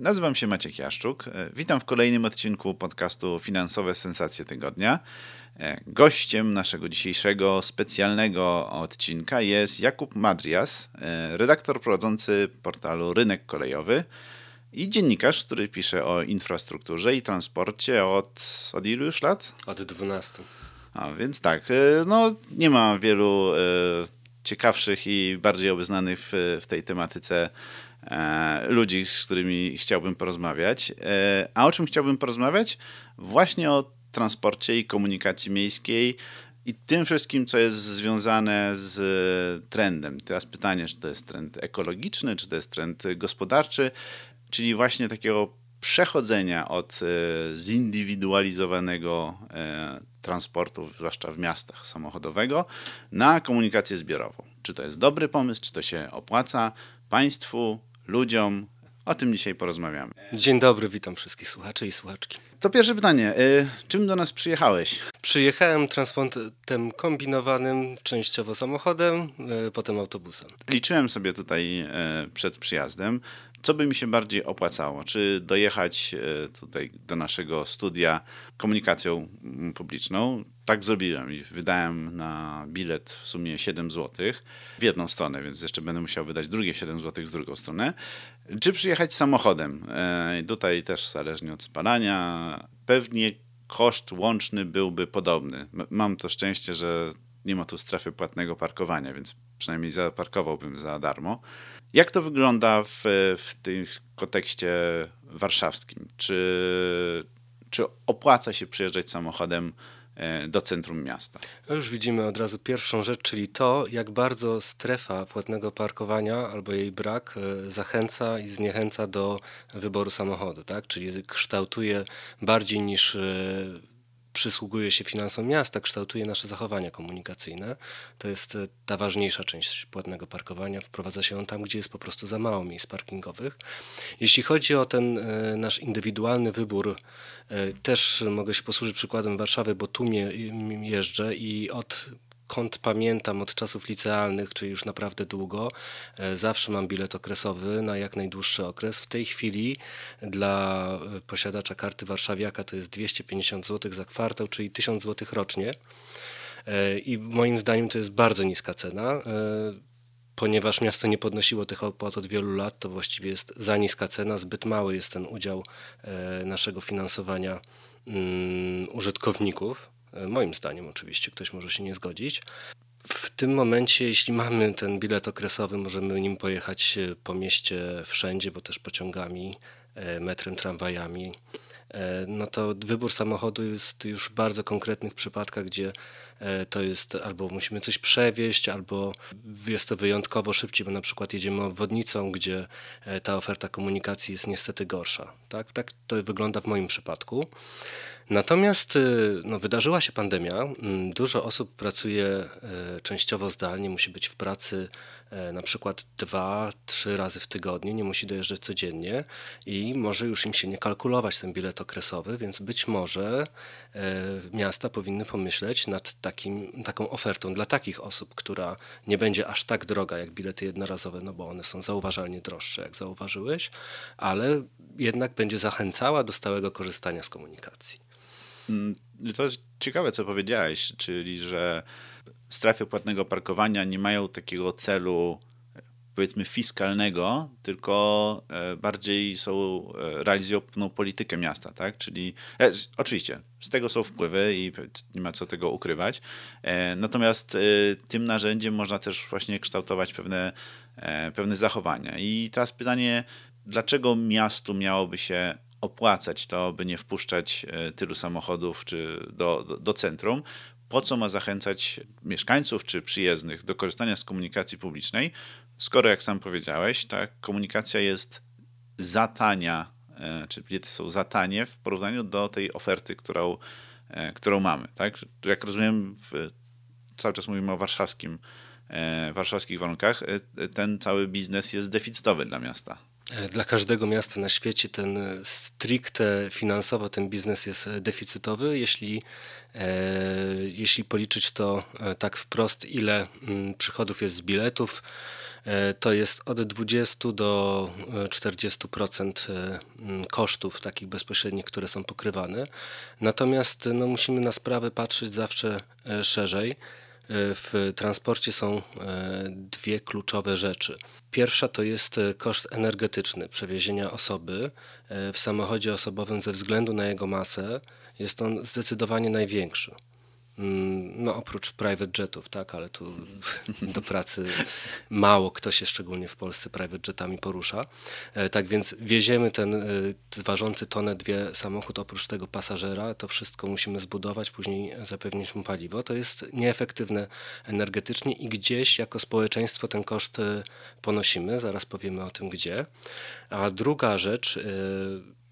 nazywam się Maciek Jaszczuk. E, Witam w kolejnym odcinku podcastu Finansowe Sensacje Tygodnia. E, Gościem naszego dzisiejszego specjalnego odcinka jest Jakub Madrias, e, redaktor prowadzący portalu Rynek Kolejowy i dziennikarz, który pisze o infrastrukturze i transporcie od, od ilu już lat? Od 12. A więc tak, no nie ma wielu ciekawszych i bardziej obeznanych w, w tej tematyce ludzi, z którymi chciałbym porozmawiać. E, a o czym chciałbym porozmawiać? Właśnie o transporcie i komunikacji miejskiej i tym wszystkim, co jest związane z trendem. Teraz pytanie, czy to jest trend ekologiczny, czy to jest trend gospodarczy, czyli właśnie takiego przechodzenia od e, zindywidualizowanego e, transportu, zwłaszcza w miastach samochodowego, na komunikację zbiorową. Czy to jest dobry pomysł, czy to się opłaca państwu, ludziom? O tym dzisiaj porozmawiamy. Dzień dobry, witam wszystkich słuchaczy i słuchaczki. To pierwsze pytanie. e, Czym do nas przyjechałeś? Przyjechałem transportem kombinowanym, częściowo samochodem, e, potem autobusem. Liczyłem sobie tutaj e, przed przyjazdem, co by mi się bardziej opłacało. Czy dojechać tutaj do naszego studia komunikacją mm, publiczną? Tak zrobiłem i wydałem na bilet w sumie 7 zł w jedną stronę, więc jeszcze będę musiał wydać drugie 7 zł w drugą stronę. Czy przyjechać samochodem? E, Tutaj też zależnie od spalania, pewnie koszt łączny byłby podobny. Mam to szczęście, że nie ma tu strefy płatnego parkowania, więc przynajmniej zaparkowałbym za darmo. Jak to wygląda w, w tym kontekście warszawskim? Czy, czy opłaca się przyjeżdżać samochodem do centrum miasta? Już widzimy od razu pierwszą rzecz, czyli to, jak bardzo strefa płatnego parkowania albo jej brak e, zachęca i zniechęca do wyboru samochodu, tak? Czyli kształtuje bardziej niż e, przysługuje się finansom miasta, kształtuje nasze zachowania komunikacyjne. To jest e, ta ważniejsza część płatnego parkowania. Wprowadza się on tam, gdzie jest po prostu za mało miejsc parkingowych. Jeśli chodzi o ten e, nasz indywidualny wybór, e, też mogę się posłużyć przykładem Warszawy, bo tu jeżdżę i od kąt pamiętam od czasów licealnych, czyli już naprawdę długo, e, zawsze mam bilet okresowy na jak najdłuższy okres. W tej chwili dla e, posiadacza karty warszawiaka to jest 250 zł za kwartał, czyli 1000 zł rocznie. E, I moim zdaniem to jest bardzo niska cena. Ponieważ miasto nie podnosiło tych opłat od wielu lat, to właściwie jest za niska cena, zbyt mały jest ten udział naszego finansowania mm, użytkowników. E, Moim zdaniem oczywiście, ktoś może się nie zgodzić. W tym momencie, jeśli mamy ten bilet okresowy, możemy nim pojechać e, po mieście wszędzie, bo też pociągami, e, metrem, tramwajami. No to wybór samochodu jest już w bardzo konkretnych przypadkach, gdzie to jest albo musimy coś przewieźć, albo jest to wyjątkowo szybciej, bo na przykład jedziemy obwodnicą, gdzie ta oferta komunikacji jest niestety gorsza. Tak, tak to wygląda w moim przypadku. Natomiast y, no, wydarzyła się pandemia. Mm, Dużo osób pracuje e, częściowo zdalnie, musi być w pracy e, na przykład dwa, trzy razy w tygodniu, nie musi dojeżdżać codziennie i może już im się nie kalkulować ten bilet okresowy, więc być może miasta powinny pomyśleć nad takim, taką ofertą dla takich osób, która nie będzie aż tak droga jak bilety jednorazowe, no bo one są zauważalnie droższe, jak zauważyłeś, ale jednak będzie zachęcała do stałego korzystania z komunikacji. Mm, To jest ciekawe, co powiedziałeś, czyli że strefy płatnego parkowania nie mają takiego celu powiedzmy fiskalnego, tylko e, bardziej są, e, realizują pewną politykę miasta, tak? Czyli e, oczywiście z tego są wpływy i nie ma co tego ukrywać. E, natomiast e, tym narzędziem można też właśnie kształtować pewne, e, pewne zachowania. I teraz pytanie, dlaczego miastu miałoby się opłacać to, by nie wpuszczać e, tylu samochodów czy do, do, do centrum? Po co ma zachęcać mieszkańców czy przyjezdnych do korzystania z komunikacji publicznej, skoro, jak sam powiedziałeś, ta komunikacja jest za tania czy bilety są za tanie w porównaniu do tej oferty, którą, którą mamy. Tak? Jak rozumiem, cały czas mówimy o warszawskim, warszawskich warunkach, ten cały biznes jest deficytowy dla miasta. Dla każdego miasta na świecie ten stricte finansowo ten biznes jest deficytowy. Jeśli, e, jeśli policzyć to e, tak wprost, ile mm, przychodów jest z biletów, e, to jest od 20 do 40% e, mm, kosztów takich bezpośrednich, które są pokrywane. Natomiast no, musimy na sprawę patrzeć zawsze e, szerzej. W transporcie są e, dwie kluczowe rzeczy. Pierwsza to jest e, koszt energetyczny przewiezienia osoby. E, w samochodzie osobowym ze względu na jego masę jest on zdecydowanie największy. Mm, no oprócz private jetów, tak, ale tu do pracy mało kto się szczególnie w Polsce private jetami porusza. E, tak więc wieziemy ten e, ważący tonę dwie samochód, oprócz tego pasażera, to wszystko musimy zbudować, później zapewnić mu paliwo. To jest nieefektywne energetycznie i gdzieś jako społeczeństwo ten koszt e, ponosimy, zaraz powiemy o tym gdzie. A druga rzecz,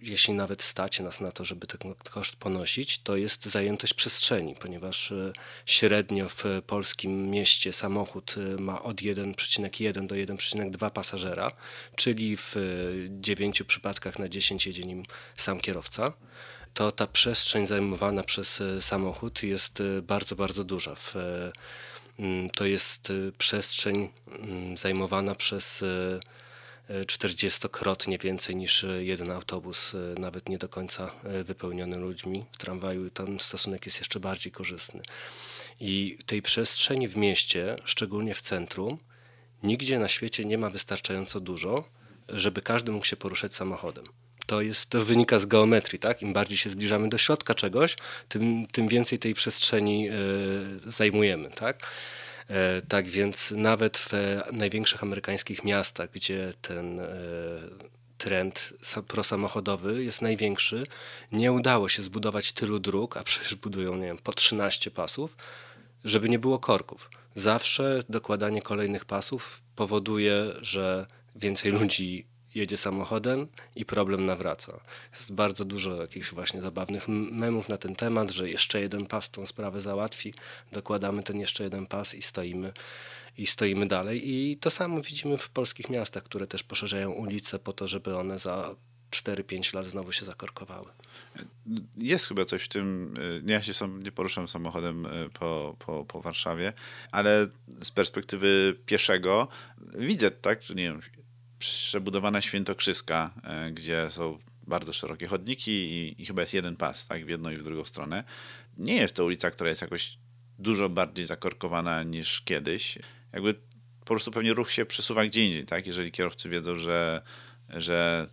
jeśli nawet stać nas na to, żeby ten koszt ponosić, to jest zajętość przestrzeni, ponieważ e, średnio w polskim mieście samochód e, ma od 1,1 do 1,2 pasażera, czyli w 9 przypadkach na 10 jedzie nim sam kierowca to ta przestrzeń zajmowana przez e, samochód jest bardzo, bardzo duża. To jest przestrzeń zajmowana przez 40-krotnie więcej niż jeden autobus, e, nawet nie do końca e, wypełniony ludźmi. W tramwaju ten stosunek jest jeszcze bardziej korzystny. I tej przestrzeni w mieście, szczególnie w centrum, nigdzie na świecie nie ma wystarczająco dużo, żeby każdy mógł się poruszać samochodem. To, jest, to wynika z geometrii, tak? Im bardziej się zbliżamy do środka czegoś, tym, tym więcej tej przestrzeni y, zajmujemy, tak? E, tak więc nawet w największych amerykańskich miastach, gdzie ten e, trend prosamochodowy jest największy, nie udało się zbudować tylu dróg, a przecież budują nie wiem, po 13 pasów, żeby nie było korków. Zawsze dokładanie kolejnych pasów powoduje, że więcej ludzi jedzie samochodem i problem nawraca. Jest bardzo dużo jakichś właśnie zabawnych memów na ten temat, że jeszcze jeden pas tą sprawę załatwi, dokładamy ten jeszcze jeden pas i stoimy i stoimy dalej. I to samo widzimy w polskich miastach, które też poszerzają ulice po to, żeby one za 4-5 lat znowu się zakorkowały. Jest chyba coś w tym. Y, ja się sam nie poruszam samochodem y, po, po, po Warszawie, ale z perspektywy pieszego widzę, tak, że nie wiem, przebudowana Świętokrzyska, e, gdzie są bardzo szerokie chodniki i, i, chyba jest jeden pas, tak, w jedną i w drugą stronę. Nie jest to ulica, która jest jakoś dużo bardziej zakorkowana niż kiedyś. Jakby po prostu pewnie ruch się przesuwa gdzie indziej, tak? Jeżeli kierowcy wiedzą, że, że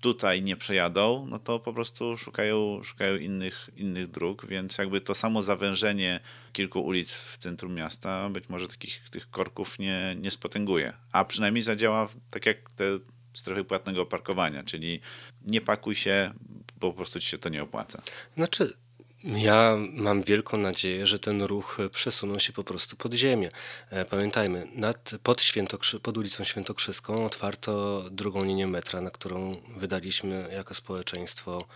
tutaj nie przejadą, no to po prostu szukają, szukają innych, innych dróg, więc jakby to samo zawężenie kilku ulic w centrum miasta być może takich tych korków nie, nie spotęguje, a przynajmniej zadziała tak jak te strefy płatnego parkowania, czyli nie pakuj się, bo po prostu ci się to nie opłaca. Znaczy, ja mam wielką nadzieję, że ten ruch przesunął się po prostu pod ziemię. E, pamiętajmy, nad, pod, pod ulicą Świętokrzyską otwarto drugą linię metra, na którą wydaliśmy jako społeczeństwo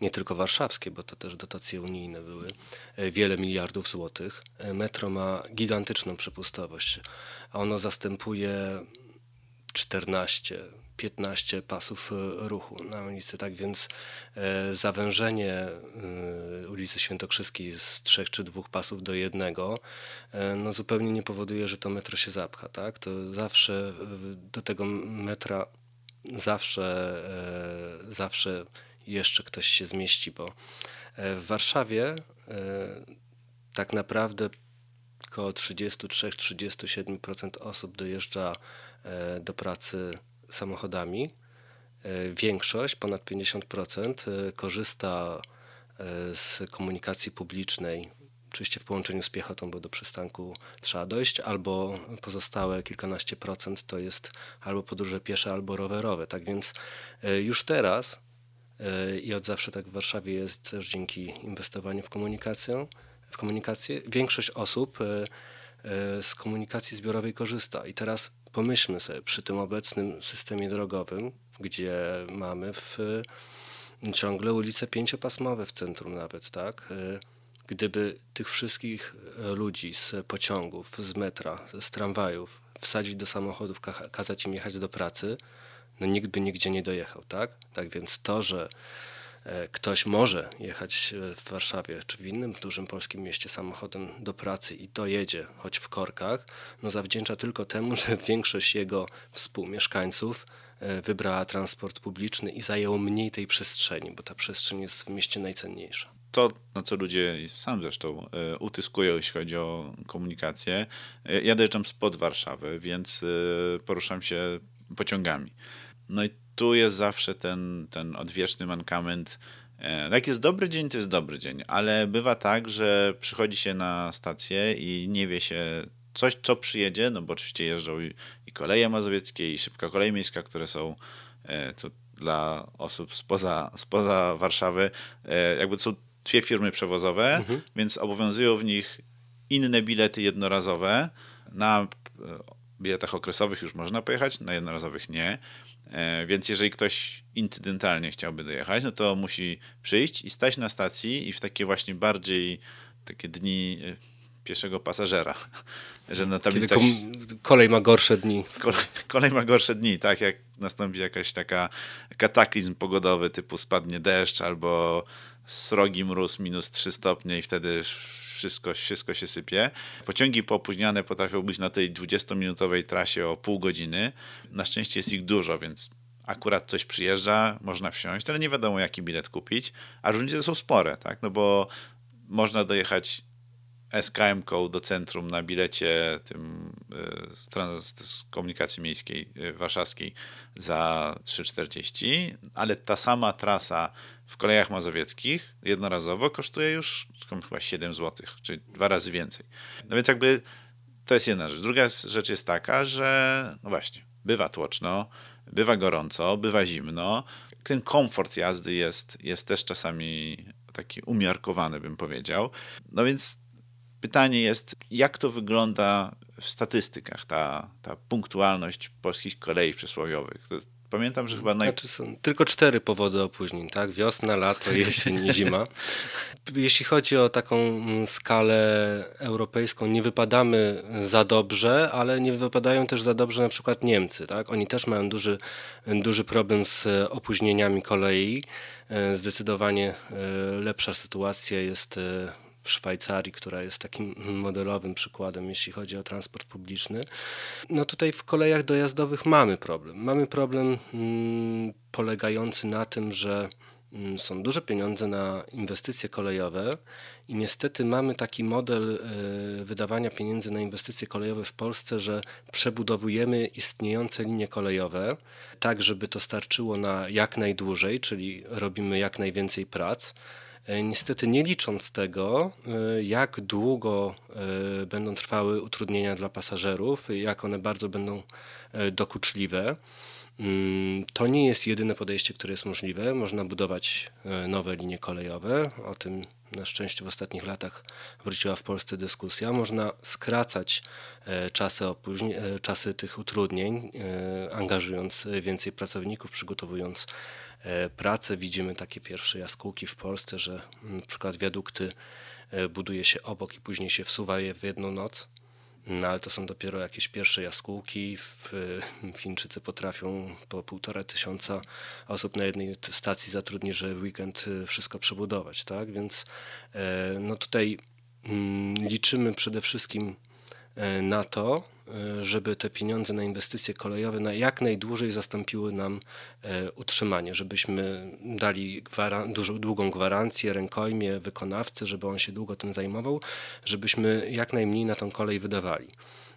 nie tylko warszawskie, bo to też dotacje unijne były, e, wiele miliardów złotych. E, metro ma gigantyczną przepustowość. Ono zastępuje 14 15 pasów e, ruchu na ulicy, tak więc e, zawężenie e, ulicy Świętokrzyskiej z trzech czy dwóch pasów do jednego no zupełnie nie powoduje, że to metro się zapcha, tak? To zawsze do tego metra zawsze, zawsze jeszcze ktoś się zmieści, bo w Warszawie tak naprawdę około 33-37% osób dojeżdża do pracy samochodami. E, większość, ponad 50%, e, korzysta e, z komunikacji publicznej, oczywiście w połączeniu z piechotą, bo do przystanku trzeba dojść, albo pozostałe kilkanaście procent to jest albo podróże piesze, albo rowerowe. Tak więc już teraz i od zawsze tak w Warszawie jest też dzięki inwestowaniu w komunikację, w komunikację większość osób z komunikacji zbiorowej korzysta. I teraz pomyślmy sobie, przy tym obecnym systemie drogowym, gdzie mamy w, ciągle ulice pięciopasmowe w centrum nawet, tak? Gdyby tych wszystkich ludzi z pociągów, z metra, z tramwajów wsadzić do samochodów, kazać im jechać do pracy, no nikt by nigdzie nie dojechał, tak? Tak więc to, że ktoś może jechać w Warszawie czy w innym dużym polskim mieście samochodem do pracy i dojedzie, choć w korkach, no zawdzięcza tylko temu, że większość jego współmieszkańców e, wybrała transport publiczny i zajęło mniej tej przestrzeni, bo ta przestrzeń jest w mieście najcenniejsza. To, na co ludzie, sam zresztą, e, utyskują, jeśli chodzi o komunikację. Ja dojeżdżam spod Warszawy, więc poruszam się pociągami. No i tu jest zawsze ten, ten odwieczny mankament. E, jak jest dobry dzień, to jest dobry dzień, ale bywa tak, że przychodzi się na stację i nie wie się coś, co przyjedzie, no bo oczywiście jeżdżą i, i koleje mazowieckie, i szybka kolej miejska, które są e, to dla osób spoza, spoza Warszawy, e, jakby to są dwie firmy przewozowe, mhm. więc obowiązują w nich inne bilety jednorazowe. Na biletach okresowych już można pojechać, na jednorazowych nie. E, więc jeżeli ktoś incydentalnie chciałby dojechać, no to musi przyjść i stać na stacji i w takie właśnie bardziej takie dni e, pieszego pasażera. Że na tablicach... Kiedy kolej ma gorsze dni. Kolej, kolej ma gorsze dni, tak jak nastąpi jakaś taka kataklizm pogodowy typu spadnie deszcz albo srogi mróz minus 3 stopnie i wtedy wszystko, wszystko się sypie. Pociągi poopóźniane potrafią być na tej 20-minutowej trasie o pół godziny. Na szczęście jest ich dużo, więc akurat coś przyjeżdża, można wsiąść, ale nie wiadomo jaki bilet kupić, a różnice są spore, tak? No bo można dojechać SKM-ką do centrum na bilecie tym y, z, komunikacji miejskiej y, warszawskiej za 3,40, ale ta sama trasa w kolejach mazowieckich jednorazowo kosztuje już chyba 7 zł, czyli dwa razy więcej. No więc jakby to jest jedna rzecz. Druga rzecz jest taka, że no właśnie, bywa tłoczno, bywa gorąco, bywa zimno. Ten komfort jazdy jest, jest też czasami taki umiarkowany, bym powiedział. No więc pytanie jest, jak to wygląda w statystykach, ta, ta punktualność polskich kolei przysłowiowych. To Pamiętam, że chyba naj... Znaczy są tylko cztery powody opóźnień, tak? Wiosna, lato, jesień i zima. Jeśli chodzi o taką mm, skalę europejską, nie wypadamy za dobrze, ale nie wypadają też za dobrze na przykład Niemcy, tak? Oni też mają duży, duży problem z opóźnieniami kolei. E, zdecydowanie e, lepsza sytuacja jest e, w Szwajcarii, która jest takim modelowym przykładem, jeśli chodzi o transport publiczny. No tutaj w kolejach dojazdowych mamy problem. Mamy problem mm, polegający na tym, że mm, są duże pieniądze na inwestycje kolejowe i niestety mamy taki model y, wydawania pieniędzy na inwestycje kolejowe w Polsce, że przebudowujemy istniejące linie kolejowe tak, żeby to starczyło na jak najdłużej, czyli robimy jak najwięcej prac E, niestety nie licząc tego, e, jak długo e, będą trwały utrudnienia dla pasażerów, jak one bardzo będą dokuczliwe, to nie jest jedyne podejście, które jest możliwe. Można budować nowe linie kolejowe. O tym na szczęście w ostatnich latach wróciła w Polsce dyskusja. Można skracać czasy, czasy tych utrudnień, angażując więcej pracowników, przygotowując E, pracę. Widzimy takie pierwsze jaskółki w Polsce, że mm, przykład wiadukty e, buduje się obok i później się wsuwa je w jedną noc. No ale to są dopiero jakieś pierwsze jaskółki. Fińczycy potrafią po półtora tysiąca osób na jednej stacji zatrudnić, że w weekend e, wszystko przebudować, tak? Więc no tutaj mm, liczymy przede wszystkim na to, E, żeby te pieniądze na inwestycje kolejowe na jak najdłużej zastąpiły nam e, utrzymanie, żebyśmy dali gwaran- dużo, długą gwarancję rękojmie wykonawcy, żeby on się długo tym zajmował, żebyśmy jak najmniej na tą kolej wydawali.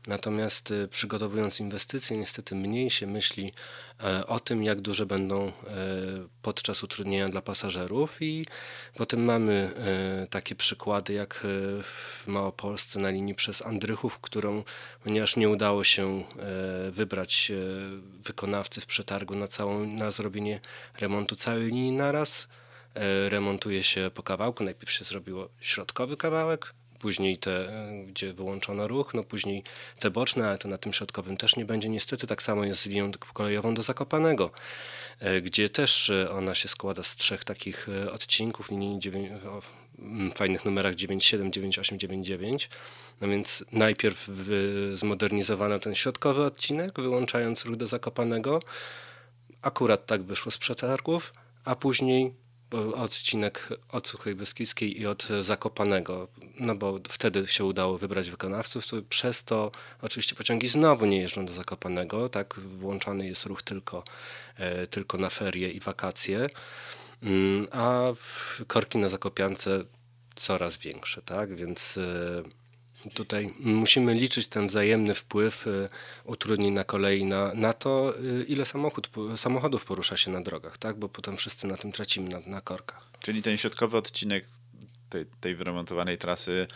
Natomiast y, przygotowując inwestycje, niestety mniej się myśli e, o tym, jak duże będą e, podczas utrudnienia dla pasażerów i potem mamy e, takie przykłady jak w Małopolsce na linii przez Andrychów, którą, ponieważ nie udało się wybrać wykonawcy w przetargu na, całą, na zrobienie remontu całej linii naraz, remontuje się po kawałku. Najpierw się zrobiło środkowy kawałek, później te, gdzie wyłączono ruch, no później te boczne, ale to na tym środkowym też nie będzie. Niestety tak samo jest z linią kolejową do Zakopanego, gdzie też ona się składa z trzech takich odcinków linii 9, o fajnych numerach 97, 98, 99. No więc najpierw zmodernizowano ten środkowy odcinek, wyłączając ruch do Zakopanego. Akurat tak wyszło z przetargów, a później odcinek od Suchej Beskidzkiej i od Zakopanego, no bo wtedy się udało wybrać wykonawców, przez to oczywiście pociągi znowu nie jeżdżą do Zakopanego, tak, włączany jest ruch tylko, e, tylko na ferie i wakacje, mm, a korki na Zakopiance coraz większe, tak, więc e, Tutaj musimy liczyć ten wzajemny wpływ y, utrudnień na kolei na, na to, y, ile samochód, samochodów porusza się na drogach, tak? bo potem wszyscy na tym tracimy, na, na korkach. Czyli ten środkowy odcinek tej, tej wyremontowanej trasy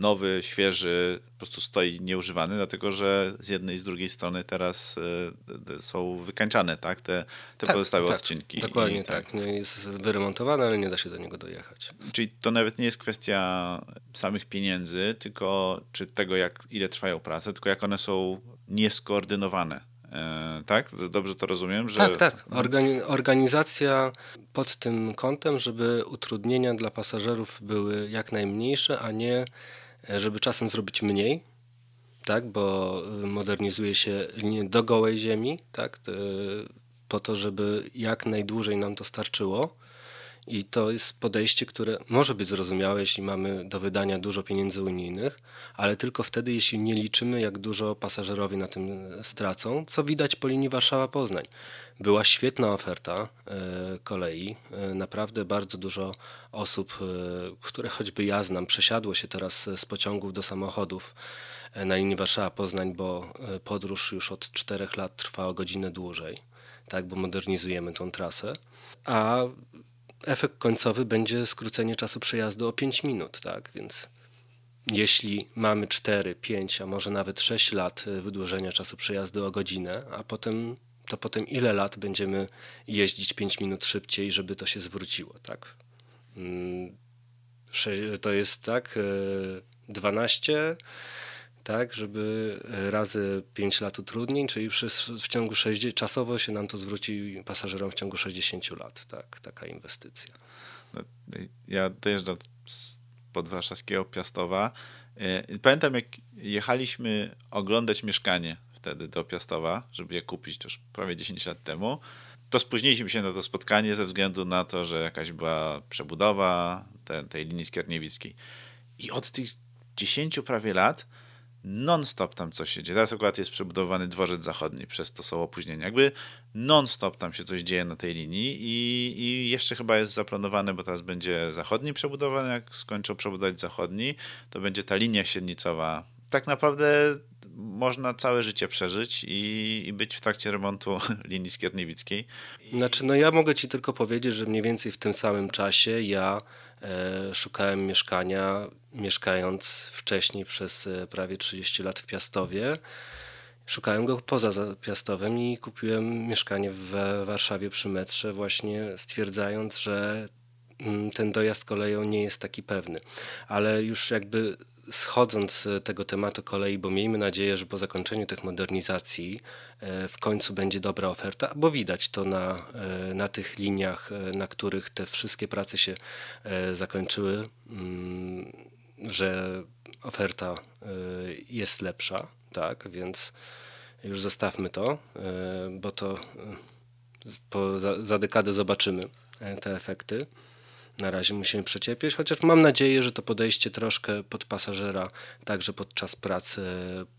nowy, świeży, po prostu stoi nieużywany, dlatego że z jednej i z drugiej strony teraz y, są wykańczane tak? te, te tak, pozostałe tak, odcinki. Dokładnie I, tak. tak. Nie jest wyremontowane, ale nie da się do niego dojechać. Czyli to nawet nie jest kwestia samych pieniędzy, tylko czy tego, jak, ile trwają prace, tylko jak one są nieskoordynowane. E, tak? Dobrze to rozumiem? Że... Tak, tak. Organi organizacja pod tym kątem, żeby utrudnienia dla pasażerów były jak najmniejsze, a nie żeby czasem zrobić mniej, tak, bo y, modernizuje się linię do gołej ziemi, tak, po to, żeby jak najdłużej nam to starczyło. I to jest podejście, które może być zrozumiałe, jeśli mamy do wydania dużo pieniędzy unijnych, ale tylko wtedy, jeśli nie liczymy, jak dużo pasażerowie na tym stracą, co widać po linii Warszawa-Poznań. Była świetna oferta e, kolei. E, naprawdę bardzo dużo osób, e, które choćby ja znam, przesiadło się teraz z pociągów do samochodów na linii Warszawa-Poznań, bo podróż już od czterech lat trwa o godzinę dłużej, tak, bo modernizujemy tą trasę. A efekt końcowy będzie skrócenie czasu przejazdu o 5 minut, tak, więc jeśli mamy 4, 5, a może nawet 6 lat wydłużenia czasu przejazdu o godzinę, a potem to potem ile lat będziemy jeździć 5 minut szybciej, żeby to się zwróciło, tak? Mm, to jest tak, 12, e, tak, żeby razy 5 lat utrudnień, czyli w ciągu 60, czasowo się nam to zwróci pasażerom w ciągu 60 lat, tak, taka inwestycja. No, ja dojeżdżam pod warszawskiego Piastowa. E, pamiętam, jak jechaliśmy oglądać mieszkanie wtedy do Piastowa, żeby je kupić już prawie 10 lat temu. To spóźniliśmy się na to spotkanie ze względu na to, że jakaś była przebudowa te, tej linii skierniewickiej. I od tych 10 prawie lat non-stop tam coś się dzieje. Teraz akurat jest przebudowany dworzec zachodni, przez to są opóźnienia. Jakby non-stop tam się coś dzieje na tej linii i, i jeszcze chyba jest zaplanowane, bo teraz będzie zachodni przebudowany, jak skończą przebudować zachodni, to będzie ta linia średnicowa. Tak naprawdę można całe życie przeżyć i, i, być w trakcie remontu linii skierniewickiej. Znaczy, no ja mogę ci tylko powiedzieć, że mniej więcej w tym samym czasie ja e, szukałem mieszkania, mieszkając wcześniej przez e, prawie 30 lat w Piastowie. Szukałem go poza Piastowem i kupiłem mieszkanie w Warszawie przy metrze, właśnie stwierdzając, że mm, ten dojazd koleją nie jest taki pewny. Ale już jakby schodząc z tego tematu kolei, bo miejmy nadzieję, że po zakończeniu tych modernizacji e, w końcu będzie dobra oferta, bo widać to na, e, na tych liniach, e, na których te wszystkie prace się zakończyły, mm, że oferta jest lepsza, tak, więc już zostawmy to, bo to po, za, za dekadę zobaczymy te efekty na razie musimy przecierpieć, chociaż mam nadzieję, że to podejście troszkę pod pasażera także podczas pracy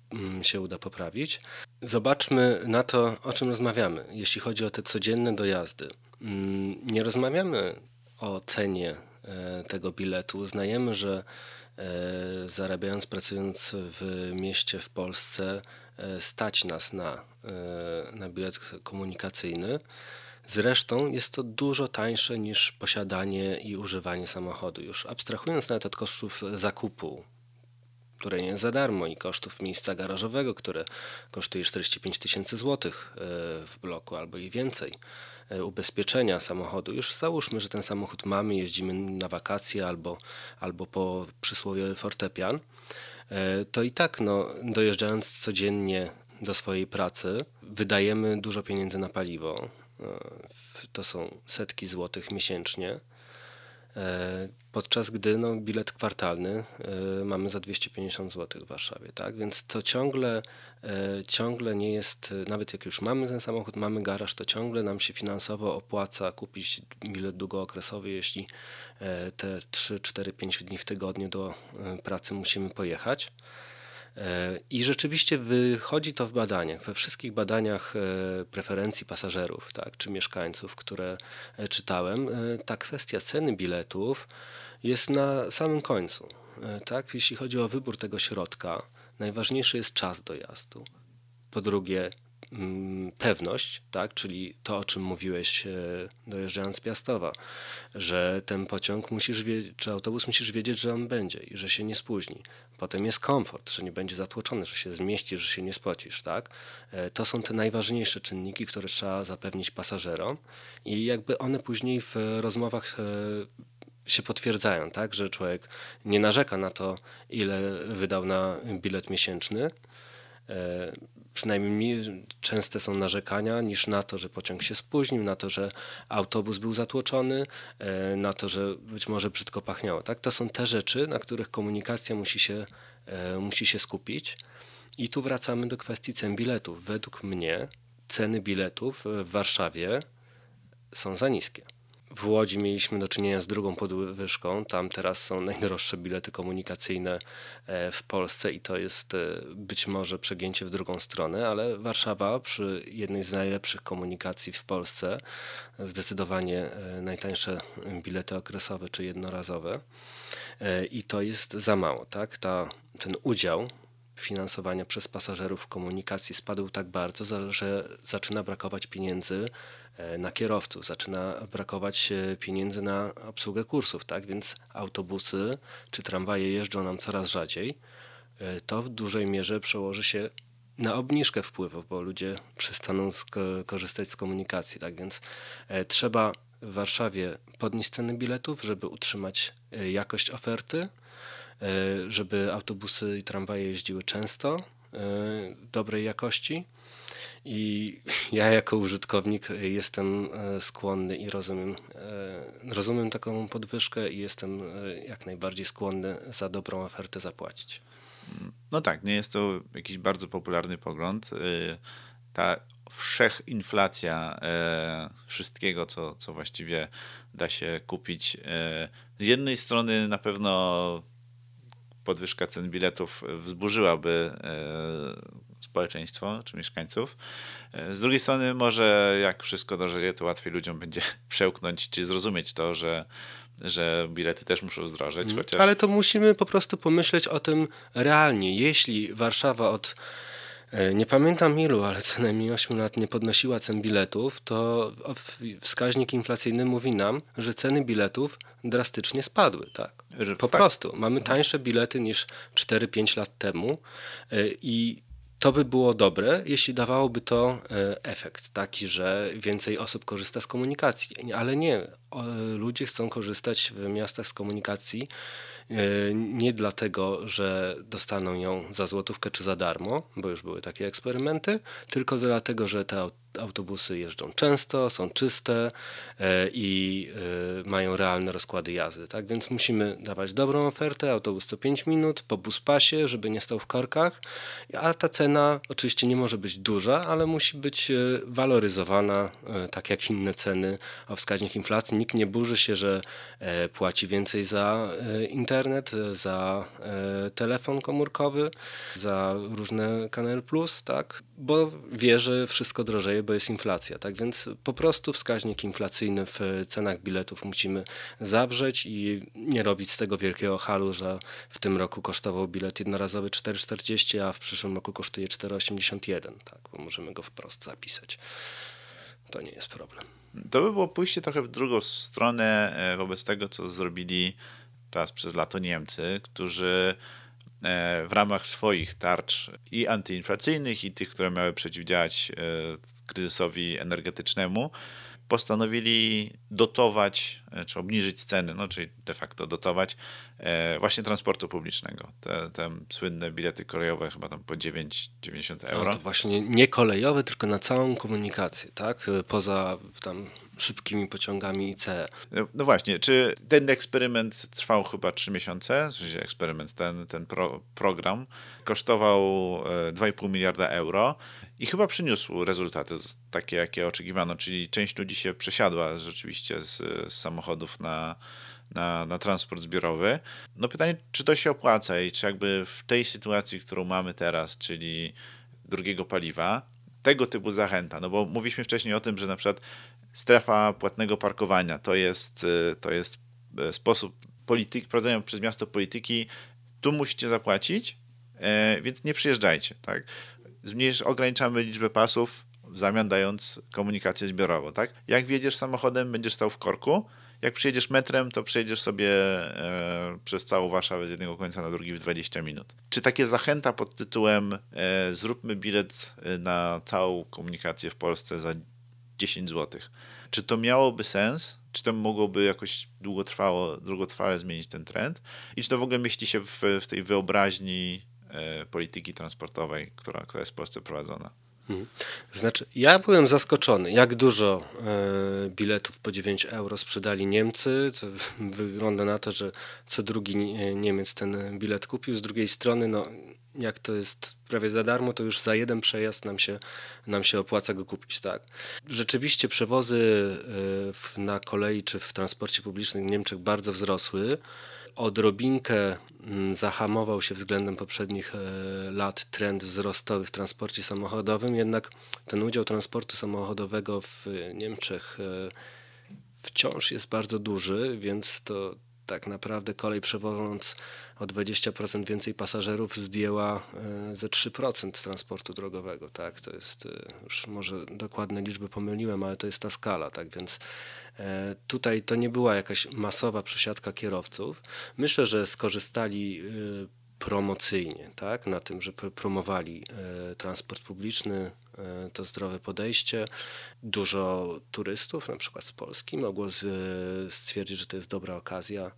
mm, się uda poprawić. Zobaczmy na to, o czym rozmawiamy, jeśli chodzi o te codzienne dojazdy. Mm, nie rozmawiamy o cenie e, tego biletu. Uznajemy, że e, zarabiając, pracując w mieście w Polsce, e, stać nas na, na bilet komunikacyjny. Zresztą jest to dużo tańsze niż posiadanie i używanie samochodu. Już abstrahując nawet od kosztów zakupu które nie jest za darmo i kosztów miejsca garażowego, które kosztuje 45 tysięcy złotych e, w bloku albo i więcej e, ubezpieczenia samochodu. Już załóżmy, że ten samochód mamy, jeździmy na wakacje albo, albo po przysłowie fortepian, e, to i tak no, dojeżdżając codziennie do swojej pracy, wydajemy dużo pieniędzy na paliwo. To są setki złotych miesięcznie. E, podczas gdy no, bilet kwartalny y, mamy za 250 zł w Warszawie, tak? Więc to ciągle, ciągle nie jest, nawet jak już mamy ten samochód, mamy garaż, to ciągle nam się finansowo opłaca kupić bilet długookresowy, jeśli te 3, 4, 5 dni w tygodniu do pracy musimy pojechać. E, I rzeczywiście wychodzi to w badaniach, we wszystkich badaniach e, preferencji pasażerów tak, czy mieszkańców, które e, czytałem, ta kwestia ceny biletów jest na samym końcu. Tak? Jeśli chodzi o wybór tego środka, najważniejszy jest czas dojazdu. Po drugie, pewność, tak? czyli to, o czym mówiłeś e, dojeżdżając z Piastowa, że ten pociąg musisz wiedzieć, czy autobus musisz wiedzieć, że on będzie i że się nie spóźni. Potem jest komfort, że nie będzie zatłoczony, że się zmieścisz, że się nie spocisz. Tak? E, to są te najważniejsze czynniki, które trzeba zapewnić pasażerom i jakby one później w rozmowach e, się potwierdzają, tak, że człowiek nie narzeka na to, ile wydał na bilet miesięczny, przynajmniej mniej częste są narzekania niż na to, że pociąg się spóźnił, na to, że autobus był zatłoczony, e, na to, że być może brzydko pachniało. Tak? To są te rzeczy, na których komunikacja musi się, e, musi się skupić. I tu wracamy do kwestii cen biletów. Według mnie ceny biletów w Warszawie są za niskie. W Łodzi mieliśmy do czynienia z drugą podwyżką. Tam teraz są najdroższe bilety komunikacyjne e, w Polsce i to jest e, być może przegięcie w drugą stronę, ale Warszawa przy jednej z najlepszych komunikacji w Polsce, zdecydowanie e, najtańsze bilety okresowe czy jednorazowe i to jest za mało. Tak? Ta, ten udział finansowania przez pasażerów komunikacji spadł tak bardzo, że zaczyna brakować pieniędzy na kierowców, zaczyna brakować pieniędzy na obsługę kursów, tak? Więc autobusy czy tramwaje jeżdżą nam coraz rzadziej. E, to w dużej mierze przełoży się na obniżkę wpływów, bo ludzie przestaną korzystać z komunikacji, tak? Więc e, trzeba w Warszawie podnieść ceny biletów, żeby utrzymać jakość oferty, żeby autobusy i tramwaje jeździły często, dobrej jakości i ja jako użytkownik jestem e, skłonny i rozumiem, e, rozumiem taką podwyżkę i jestem e, jak najbardziej skłonny za dobrą ofertę zapłacić. No tak, nie jest to jakiś bardzo popularny pogląd. Ta wszechinflacja wszystkiego, co, co właściwie da się kupić. Z jednej strony na pewno podwyżka cen biletów wzburzyłaby społeczeństwo czy mieszkańców. E, z drugiej strony, może jak wszystko dojrzeje, to łatwiej ludziom będzie przełknąć czy zrozumieć to, że, że bilety też muszą zdrożeć. Mhm. Chociaż... Ale to musimy po prostu pomyśleć o tym realnie. Jeśli Warszawa od e, nie pamiętam ilu, ale co najmniej 8 lat nie podnosiła cen biletów, to wskaźnik inflacyjny mówi nam, że ceny biletów drastycznie spadły. Tak? Po tak. prostu. Mamy tańsze bilety niż 4-5 lat temu e, i to by było dobre, jeśli dawałoby to e, efekt taki, że więcej osób korzysta z komunikacji, ale nie. Ludzie chcą korzystać w miastach z komunikacji e, nie dlatego, że dostaną ją za złotówkę czy za darmo, bo już były takie eksperymenty, tylko dlatego, że te autobusy jeżdżą często, są czyste e, i e, mają realne rozkłady jazdy. Tak więc musimy dawać dobrą ofertę, autobus co 5 minut, po buspasie, żeby nie stał w korkach, a ta cena oczywiście nie może być duża, ale musi być e, waloryzowana, tak jak inne ceny o wskaźnik inflacji. Nikt nie burzy się, że płaci więcej za internet, za telefon komórkowy, za różne Kanal Plus, tak? Bo wie, że wszystko drożeje, bo jest inflacja. Tak więc po prostu wskaźnik inflacyjny w cenach biletów musimy zawrzeć i nie robić z tego wielkiego halu, że w tym roku kosztował bilet jednorazowy 4,40, a w przyszłym roku kosztuje 4,81. Tak, bo możemy go wprost zapisać. To nie jest problem. To by było pójście trochę w drugą stronę e, wobec tego, co zrobili teraz przez lato Niemcy, którzy w ramach swoich tarcz i antyinflacyjnych, i tych, które miały przeciwdziałać kryzysowi energetycznemu, postanowili dotować, e, czy obniżyć ceny, no czyli de facto dotować e, właśnie transportu publicznego. Te, te słynne bilety kolejowe chyba tam po 9,90 euro. No to właśnie nie kolejowe, tylko na całą komunikację, tak? Poza tam szybkimi pociągami ICE. No, no właśnie, czy ten eksperyment trwał chyba 3 miesiące, sensie eksperyment, ten, ten pro, program kosztował 2,5 e, miliarda euro i chyba przyniósł rezultaty takie, jakie oczekiwano, czyli część ludzi się przesiadła rzeczywiście z, z samochodów na, na, na transport zbiorowy. No pytanie, czy to się opłaca i czy jakby w tej sytuacji, którą mamy teraz, czyli drugiego paliwa, tego typu zachęta, no bo mówiliśmy wcześniej o tym, że na przykład strefa płatnego parkowania to jest, to jest e, sposób polityki, prowadzenia przez miasto polityki, tu musicie zapłacić, e, więc nie przyjeżdżajcie, tak? zmniejsz, ograniczamy liczbę pasów, w zamian dając komunikację zbiorową, tak? Jak wjedziesz samochodem, będziesz stał w korku, jak przyjedziesz metrem, to przejedziesz sobie e, przez całą Warszawę z jednego końca na drugi w 20 minut. Czy takie zachęta pod tytułem e, zróbmy bilet e, na całą komunikację w Polsce za 10 zł, czy to miałoby sens? Czy to mogłoby jakoś długotrwało, długotrwale zmienić ten trend? I czy to w ogóle mieści się w, w tej wyobraźni E, polityki transportowej, która, która jest w Polsce prowadzona. Mhm. Znaczy, ja byłem zaskoczony, jak dużo e, biletów po 9 euro sprzedali Niemcy. To wygląda na to, że co drugi Niemiec ten bilet kupił. Z drugiej strony, no, jak to jest prawie za darmo, to już za jeden przejazd nam się, nam się opłaca go kupić. Tak? Rzeczywiście przewozy e, na kolei czy w transporcie publicznym w Niemczech bardzo wzrosły odrobinkę mm, zahamował się względem poprzednich e, lat trend wzrostowy w transporcie samochodowym, jednak ten udział transportu samochodowego w Niemczech e, wciąż jest bardzo duży, więc to tak naprawdę kolej przewożąc o 20% więcej pasażerów zdjęła e, ze 3% transportu drogowego. Tak? To jest, już może dokładne liczby pomyliłem, ale to jest ta skala. Tak? Więc E, tutaj to nie była jakaś masowa przesiadka kierowców. Myślę, że skorzystali e, promocyjnie, tak, na tym, że promowali e, transport publiczny, to zdrowe podejście. Dużo turystów, na przykład z Polski, mogło stwierdzić, że to jest dobra okazja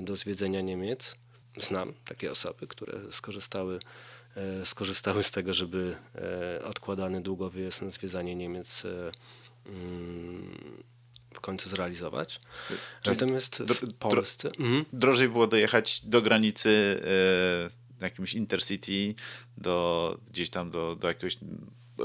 do zwiedzenia Niemiec. Znam takie osoby, które skorzystały, skorzystały z tego, żeby odkładany długo wyjazd na zwiedzanie Niemiec mm, w końcu zrealizować. Czyli Natomiast w Polsce... Dro mhm. Drożej było dojechać do granicy e, jakimś intercity, do, gdzieś tam do, do jakiegoś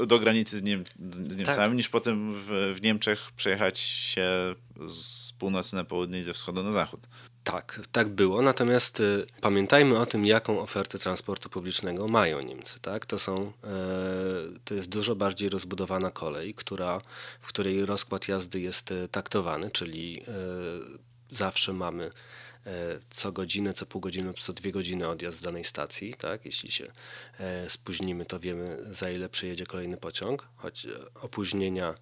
do granicy z, Niem z Niemcami, tak. niż potem w, w Niemczech przejechać się z północy na południe i ze wschodu na zachód. Tak, tak było. Natomiast y, pamiętajmy o tym, jaką ofertę transportu publicznego mają Niemcy. Tak? To, są, e, to jest dużo bardziej rozbudowana kolej, która, w której rozkład jazdy jest e, taktowany, czyli e, zawsze mamy co godzinę, co pół godziny, co dwie godziny odjazd z danej stacji. Tak? Jeśli się spóźnimy, to wiemy za ile przyjedzie kolejny pociąg, choć opóźnienia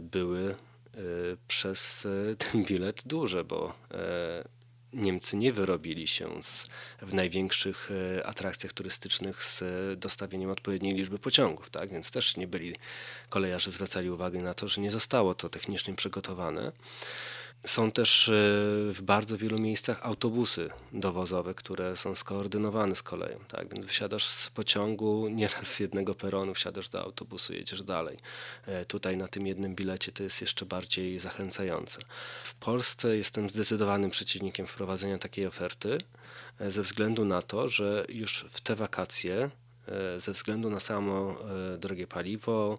były Y, przez y, ten bilet duże, bo y, Niemcy nie wyrobili się z, w największych atrakcjach turystycznych z dostawieniem odpowiedniej liczby pociągów, tak? więc też nie byli kolejarze zwracali uwagi na to, że nie zostało to technicznie przygotowane. Są też e, w bardzo wielu miejscach autobusy dowozowe, które są skoordynowane z koleją. Tak? Więc wysiadasz z pociągu, nieraz z jednego peronu, wsiadasz do autobusu, jedziesz dalej. E, tutaj na tym jednym bilecie to jest jeszcze bardziej zachęcające. W Polsce jestem zdecydowanym przeciwnikiem wprowadzenia takiej oferty, e, ze względu na to, że już w te wakacje, ze względu na samo drogie paliwo,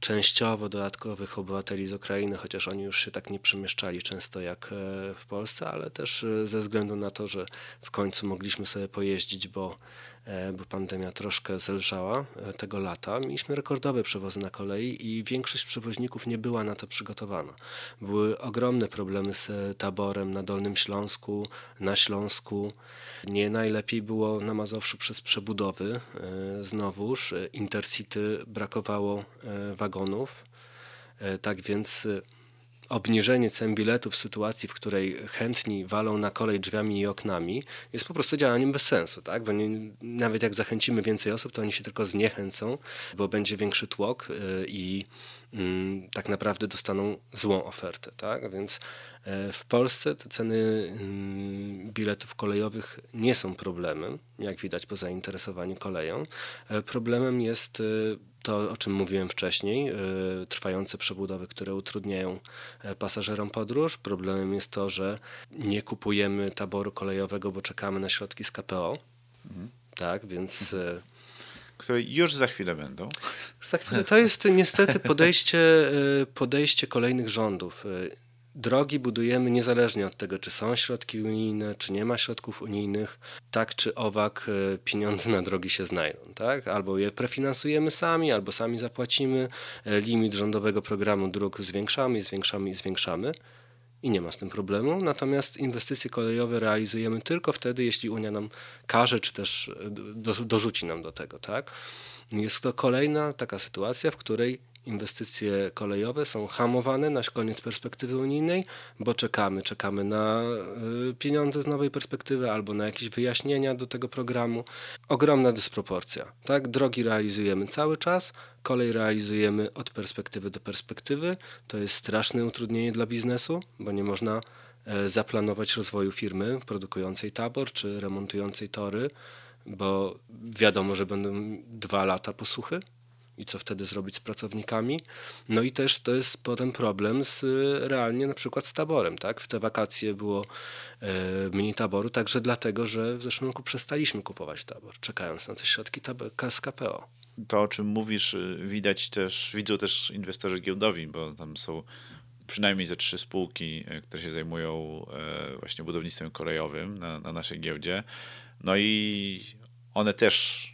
częściowo dodatkowych obywateli z Ukrainy, chociaż oni już się tak nie przemieszczali często jak e, w Polsce, ale też e, ze względu na to, że w końcu mogliśmy sobie pojeździć, bo, bo pandemia troszkę zelżała tego lata. Mieliśmy rekordowe przewozy na kolei i większość przewoźników nie była na to przygotowana. Były ogromne problemy z taborem na Dolnym Śląsku, na Śląsku. Nie najlepiej było na Mazowszu przez przebudowy. E, znowuż e, Intercity brakowało e, wagonów. Tak więc obniżenie cen biletów w sytuacji, w której chętni walą na kolej drzwiami i oknami, jest po prostu działaniem bez sensu, tak? Bo nie, nawet jak zachęcimy więcej osób, to oni się tylko zniechęcą, bo będzie większy tłok y, i mm, tak naprawdę dostaną złą ofertę, tak? Więc e, w Polsce te ceny mm, biletów kolejowych nie są problemem, jak widać po zainteresowaniu koleją. E, problemem jest y, to, o czym mówiłem wcześniej, y, trwające przebudowy, które utrudniają e, pasażerom podróż. Problemem jest to, że nie kupujemy taboru kolejowego, bo czekamy na środki z KPO. Mhm. Tak, więc. Mhm. Które już za chwilę będą. Za chwilę. To jest niestety podejście, e, podejście kolejnych rządów. Drogi budujemy niezależnie od tego, czy są środki unijne, czy nie ma środków unijnych. Tak czy owak e, pieniądze na drogi się znajdą. Tak? Albo je prefinansujemy sami, albo sami zapłacimy. E, limit rządowego programu dróg zwiększamy, zwiększamy i zwiększamy. I nie ma z tym problemu. Natomiast inwestycje kolejowe realizujemy tylko wtedy, jeśli Unia nam każe, czy też e, do, dorzuci nam do tego. Tak? Jest to kolejna taka sytuacja, w której inwestycje kolejowe są hamowane na koniec perspektywy unijnej, bo czekamy, czekamy na y, pieniądze z nowej perspektywy albo na jakieś wyjaśnienia do tego programu. Ogromna dysproporcja. Tak, drogi realizujemy cały czas, kolej realizujemy od perspektywy do perspektywy. To jest straszne utrudnienie dla biznesu, bo nie można e, zaplanować rozwoju firmy produkującej tabor czy remontującej tory, bo wiadomo, że będą dwa lata posuchy i co wtedy zrobić z pracownikami. No i też to jest potem problem z realnie na przykład z taborem. Tak? W te wakacje było e, mniej taboru, także dlatego, że w zeszłym roku przestaliśmy kupować tabor, czekając na te środki z KPO. To, o czym mówisz, y, widać też, widzą też inwestorzy giełdowi, bo tam są przynajmniej ze trzy spółki, które się zajmują właśnie budownictwem kolejowym na, na naszej giełdzie. No i one też,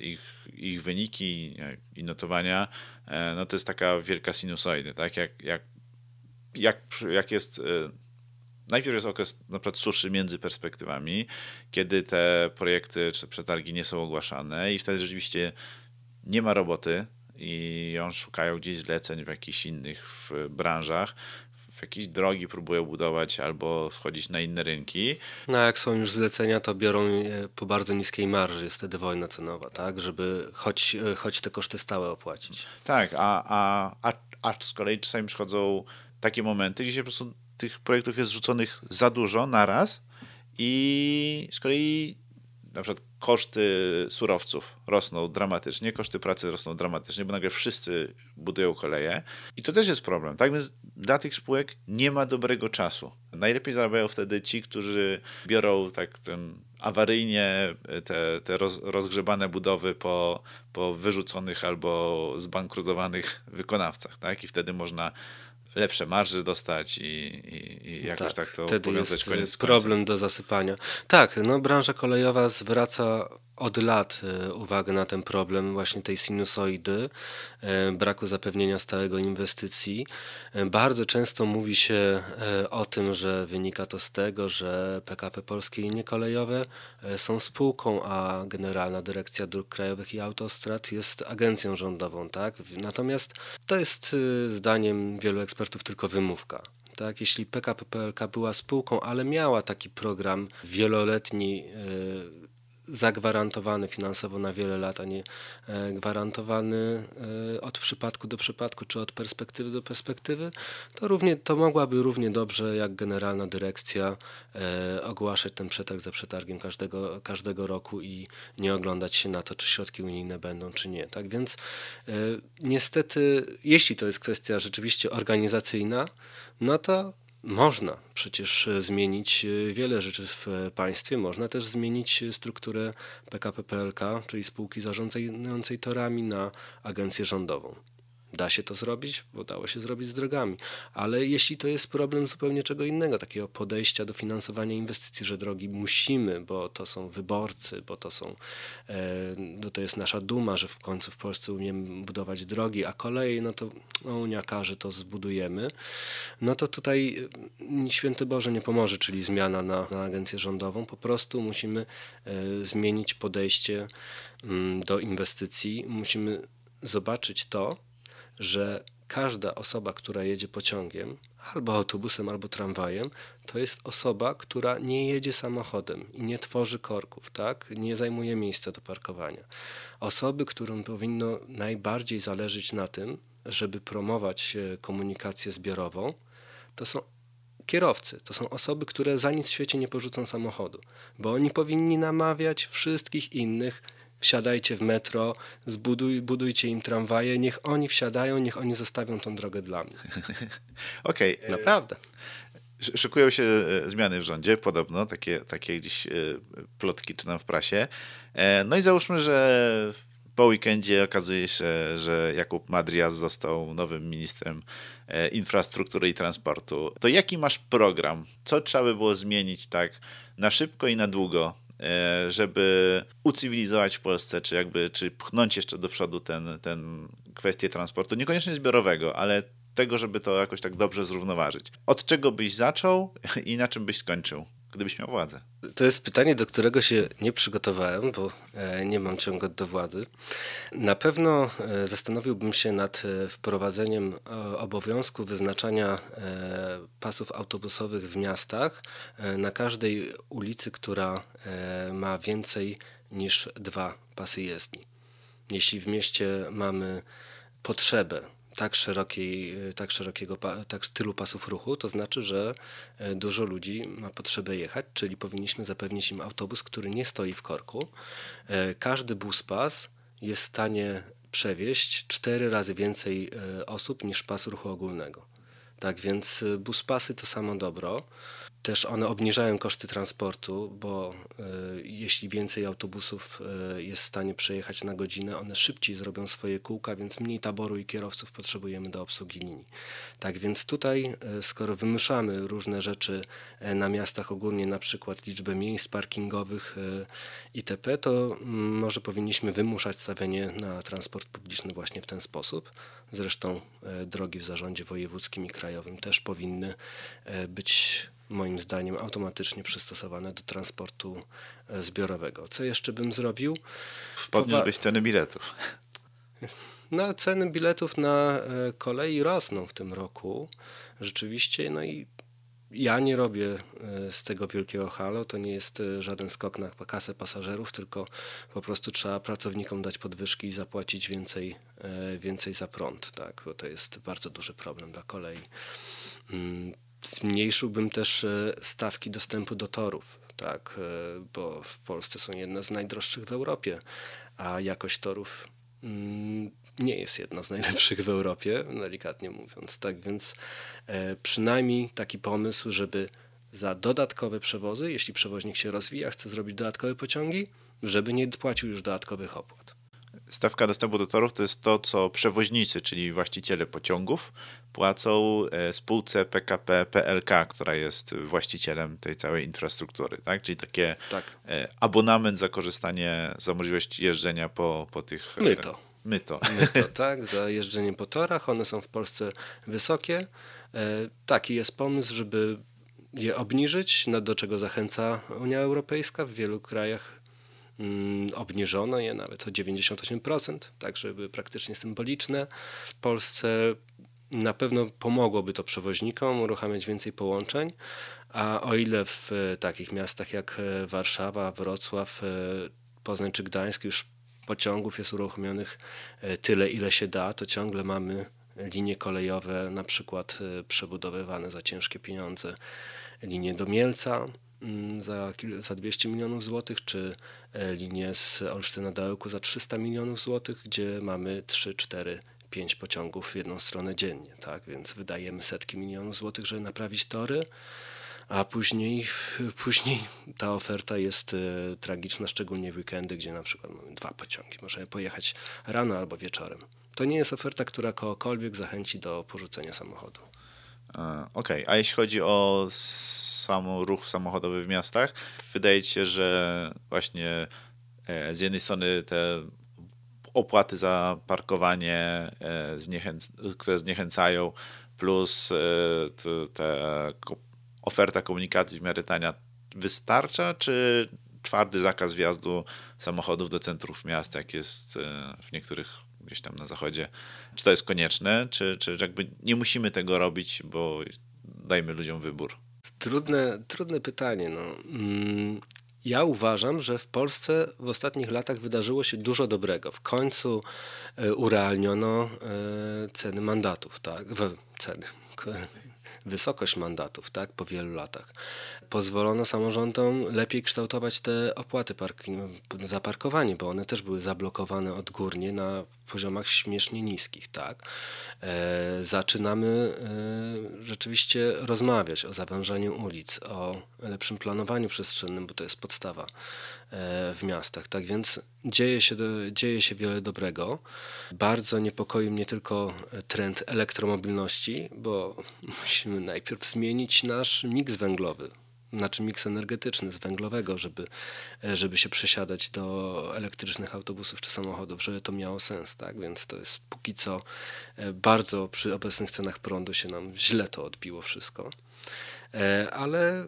ich ich wyniki i notowania, e, no to jest taka wielka sinusoida, tak? Jak, jak, jak, jak jest. E, najpierw jest okres na przykład suszy między perspektywami, kiedy te projekty czy przetargi nie są ogłaszane i wtedy rzeczywiście nie ma roboty i on szukają gdzieś zleceń w jakichś innych branżach w jakieś drogi próbują budować albo wchodzić na inne rynki. No a jak są już zlecenia, to biorą je po bardzo niskiej marży, jest wtedy wojna cenowa, tak, żeby choć, choć te koszty stałe opłacić. Tak, a, a, a, a z kolei czasami przychodzą takie momenty, gdzie się po prostu tych projektów jest rzuconych za dużo naraz i z kolei na przykład koszty surowców rosną dramatycznie, koszty pracy rosną dramatycznie, bo nagle wszyscy budują koleje i to też jest problem. Tak więc dla tych spółek nie ma dobrego czasu. Najlepiej zarabiają wtedy ci, którzy biorą tak ten awaryjnie te, te roz, rozgrzebane budowy po, po wyrzuconych albo zbankrutowanych wykonawcach, tak? I wtedy można lepsze marże dostać i, i, i jakoś tak, tak to wtedy powiązać jest koniec problem do zasypania. Tak, no branża kolejowa zwraca od lat e, uwagę na ten problem właśnie tej sinusoidy, e, braku zapewnienia stałego inwestycji. E, bardzo często mówi się o tym, że wynika to z tego, że PKP Polskie Linie Kolejowe są spółką, a Generalna Dyrekcja Dróg Krajowych i Autostrad jest agencją rządową. Tak? Natomiast to jest zdaniem wielu ekspertów tylko wymówka. Tak, jeśli PKP PLK była spółką, ale miała taki program wieloletni zagwarantowany finansowo na wiele lat, a nie e, gwarantowany e, od przypadku do przypadku, czy od perspektywy do perspektywy, to, równie, to mogłaby równie dobrze jak generalna dyrekcja e, ogłaszać ten przetarg za przetargiem każdego, każdego roku i nie oglądać się na to, czy środki unijne będą, czy nie. Tak więc niestety, jeśli to jest kwestia rzeczywiście organizacyjna, no to można przecież e, zmienić e, wiele rzeczy w e, państwie. Można też zmienić strukturę PKP PLK, czyli spółki zarządzającej torami, na agencję rządową. Da się to zrobić, bo dało się zrobić z drogami. Ale jeśli to jest problem zupełnie czego innego, takiego podejścia do finansowania inwestycji, że drogi musimy, bo to są wyborcy, bo to są, no to jest nasza duma, że w końcu w Polsce umiemy budować drogi, a kolej, no to no, Unia każe, to zbudujemy, no to tutaj święty Boże nie pomoże, czyli zmiana na, na agencję rządową. Po prostu musimy e, zmienić podejście mm, do inwestycji. Musimy zobaczyć to, że każda osoba, która jedzie pociągiem, albo autobusem, albo tramwajem, to jest osoba, która nie jedzie samochodem i nie tworzy korków, tak? nie zajmuje miejsca do parkowania. Osoby, którym powinno najbardziej zależeć na tym, żeby promować e, komunikację zbiorową, to są kierowcy. To są osoby, które za nic w świecie nie porzucą samochodu, bo oni powinni namawiać wszystkich innych wsiadajcie w metro, zbuduj, budujcie im tramwaje, niech oni wsiadają, niech oni zostawią tą drogę dla mnie. Okej. Okay. Naprawdę. Szykują się e, zmiany w rządzie, podobno, takie, takie gdzieś e, plotki czytam w prasie. E, no i załóżmy, że po weekendzie okazuje się, że Jakub Madrias został nowym ministrem infrastruktury i transportu. To jaki masz program? Co trzeba by było zmienić tak na szybko i na długo, E, żeby ucywilizować w Polsce, czy jakby, czy pchnąć jeszcze do przodu ten, ten kwestię transportu, niekoniecznie zbiorowego, ale tego, żeby to jakoś tak dobrze zrównoważyć. Od czego byś zaczął i na czym byś skończył? Gdybyś miał władzę? To jest pytanie, do którego się nie przygotowałem, bo e, nie mam ciągu do władzy. Na pewno e, zastanowiłbym się nad e, wprowadzeniem obowiązku wyznaczania pasów autobusowych w miastach na każdej ulicy, która ma więcej niż dwa pasy jezdni. Jeśli w mieście mamy potrzebę tak, szerokiej, tak szerokiego, tak tylu pasów ruchu, to znaczy, że e, dużo ludzi ma potrzebę jechać, czyli powinniśmy zapewnić im autobus, który nie stoi w korku. E, każdy bus pas jest w stanie przewieźć cztery razy więcej e, osób niż pas ruchu ogólnego. Tak więc bus pasy to samo dobro. Też one obniżają koszty transportu, bo y, jeśli więcej autobusów y, jest w stanie przejechać na godzinę, one szybciej zrobią swoje kółka, więc mniej taboru i kierowców potrzebujemy do obsługi linii. Tak więc tutaj, y, skoro wymuszamy różne rzeczy na miastach ogólnie, na przykład liczbę miejsc parkingowych itp., to mm, może powinniśmy wymuszać stawianie na transport publiczny właśnie w ten sposób. Zresztą drogi w zarządzie wojewódzkim i krajowym też powinny być moim zdaniem automatycznie przystosowane do transportu e, zbiorowego. Co jeszcze bym zrobił? Podniósłbyś ceny biletów. No, ceny biletów na e, kolei rosną w tym roku. Rzeczywiście, no i ja nie robię e, z tego wielkiego halo, to nie jest żaden skok na kasę pasażerów, tylko po prostu trzeba pracownikom dać podwyżki i zapłacić więcej, więcej za prąd, tak? bo to jest bardzo duży problem dla kolei. Zmniejszyłbym też e, stawki dostępu do torów, tak, e, bo w Polsce są jedne z najdroższych w Europie, a jakość torów mm, nie jest jedna z najlepszych w Europie, delikatnie mówiąc. Tak więc e, przynajmniej taki pomysł, żeby za dodatkowe przewozy, jeśli przewoźnik się rozwija, chce zrobić dodatkowe pociągi, żeby nie płacił już dodatkowych opłat stawka dostępu do torów to jest to, co przewoźnicy, czyli właściciele pociągów, płacą e, spółce PKP PLK, która jest właścicielem tej całej infrastruktury, tak? Czyli takie tak. E, abonament za korzystanie, za możliwość jeżdżenia po, po tych... E, myto. Myto. Myto, tak, za jeżdżenie po torach. One są w Polsce wysokie. Taki jest pomysł, żeby je obniżyć, do czego zachęca Unia Europejska. W wielu krajach obniżono je nawet o 98%, tak żeby praktycznie symboliczne. W Polsce na pewno pomogłoby to przewoźnikom uruchamiać więcej połączeń, a o ile w e, takich miastach jak e, Warszawa, Wrocław, e, Poznań czy Gdańsk już pociągów jest uruchomionych tyle, ile się da, to ciągle mamy linie kolejowe, na przykład przebudowywane za ciężkie pieniądze, linie do Mielca, Mm, za, za 200 milionów złotych, czy e, linię z Olsztyna do Ełku za 300 milionów złotych, gdzie mamy 3, 4, 5 pociągów w jedną stronę dziennie, tak? Więc wydajemy setki milionów złotych, żeby naprawić tory, a później, później ta oferta jest e, tragiczna, szczególnie w weekendy, gdzie na przykład mamy dwa pociągi. Możemy pojechać rano albo wieczorem. To nie jest oferta, która kogokolwiek zachęci do porzucenia samochodu. Okej, okay. a jeśli chodzi o sam ruch samochodowy w miastach, wydaje się, że właśnie e, z jednej strony te opłaty za parkowanie, e, które zniechęcają, plus e, te oferta komunikacji w miarę tania wystarcza, czy twardy zakaz wjazdu samochodów do centrów miast, jak jest w niektórych gdzieś tam na zachodzie. Czy to jest konieczne, czy, czy jakby nie musimy tego robić, bo dajmy ludziom wybór? Trudne, trudne pytanie. No. Mm, ja uważam, że w Polsce w ostatnich latach wydarzyło się dużo dobrego. W końcu e, urealniono e, ceny mandatów, tak? W, ceny wysokość mandatów tak, po wielu latach. Pozwolono samorządom lepiej kształtować te opłaty za parkowanie, bo one też były zablokowane odgórnie na poziomach śmiesznie niskich. Tak? E, zaczynamy e, rzeczywiście rozmawiać o zawężaniu ulic, o lepszym planowaniu przestrzennym, bo to jest podstawa w miastach. Tak więc dzieje się, dzieje się wiele dobrego. Bardzo niepokoi mnie tylko trend elektromobilności, bo musimy najpierw zmienić nasz miks węglowy znaczy miks energetyczny z węglowego, żeby, e, żeby się przesiadać do elektrycznych autobusów czy samochodów, żeby to miało sens, tak? Więc to jest póki co e, bardzo przy obecnych cenach prądu się nam źle to odbiło wszystko. E, ale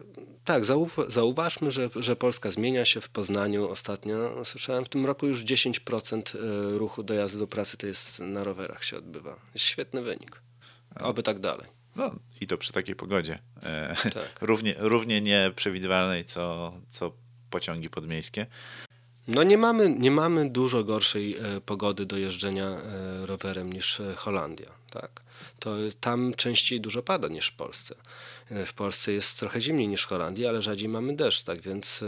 tak, zauważmy, że, że Polska zmienia się w Poznaniu ostatnio. Słyszałem w tym roku już 10% ruchu dojazdu do pracy to jest na rowerach się odbywa. Jest świetny wynik. Oby tak dalej. No i to przy takiej pogodzie. E, tak. równie, równie nieprzewidywalnej, co, co pociągi podmiejskie. No nie mamy, nie mamy dużo gorszej e, pogody do jeżdżenia e, rowerem niż Holandia. Tak? To tam częściej dużo pada niż w Polsce. W Polsce jest trochę zimniej niż w Holandii, ale rzadziej mamy deszcz, tak więc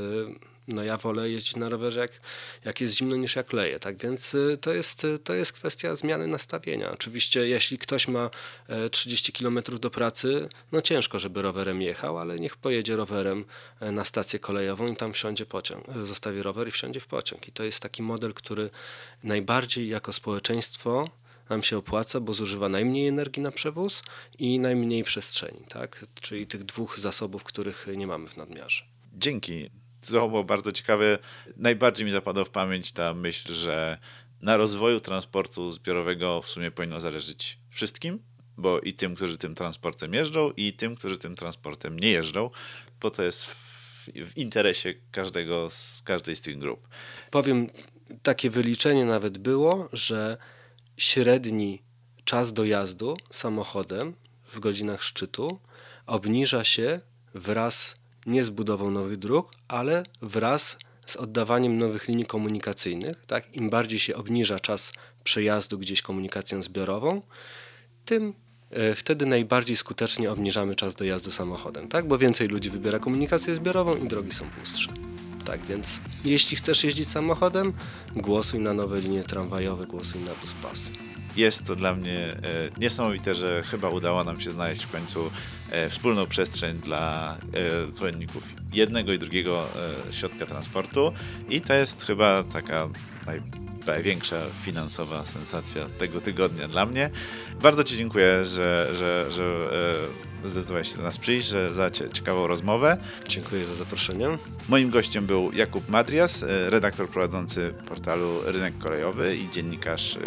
no ja wolę jeździć na rowerze jak, jak jest zimno niż jak leje, tak więc y, to jest, y, to jest kwestia zmiany nastawienia. Oczywiście jeśli ktoś ma 30 e, km do pracy, no ciężko, żeby rowerem jechał, ale niech pojedzie rowerem e, na stację kolejową i tam wsiądzie pociąg, e, zostawi rower i wsiądzie w pociąg. I to jest taki model, który najbardziej jako społeczeństwo nam się opłaca, bo zużywa najmniej energii na przewóz i najmniej przestrzeni, tak? czyli tych dwóch zasobów, których nie mamy w nadmiarze. Dzięki to było bardzo ciekawe. Najbardziej mi zapadła w pamięć ta myśl, że na rozwoju transportu zbiorowego w sumie powinno zależeć wszystkim, bo i tym, którzy tym transportem jeżdżą, i tym, którzy tym transportem nie jeżdżą, bo to jest w, w interesie każdego z każdej z tych grup. Powiem, takie wyliczenie nawet było, że średni czas dojazdu samochodem w godzinach szczytu obniża się wraz nie z budową nowych dróg, ale wraz z oddawaniem nowych linii komunikacyjnych. Tak? Im bardziej się obniża czas przejazdu gdzieś komunikacją zbiorową, tym e, wtedy najbardziej skutecznie obniżamy czas dojazdu samochodem, tak? bo więcej ludzi wybiera komunikację zbiorową i drogi są pustsze. Tak więc, jeśli chcesz jeździć samochodem, głosuj na nowe linie tramwajowe, głosuj na bus pas jest to dla mnie e, niesamowite, że chyba udało nam się znaleźć w końcu e, wspólną przestrzeń dla e, zwolenników jednego i drugiego środka transportu. I to jest chyba taka naj, największa finansowa sensacja tego tygodnia dla mnie. Bardzo Ci dziękuję, że, że, że zdecydowałeś się do nas przyjść, że za ciekawą rozmowę. Dziękuję za zaproszenie. Moim gościem był Jakub Madrias, redaktor prowadzący portalu Rynek Kolejowy i dziennikarz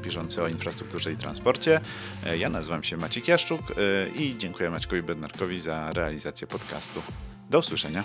piszący o infrastrukturze i transporcie. E, ja nazywam się Maciek Jaszczuk e, i dziękuję Maćkowi Bednarkowi za realizację podcastu. Do usłyszenia.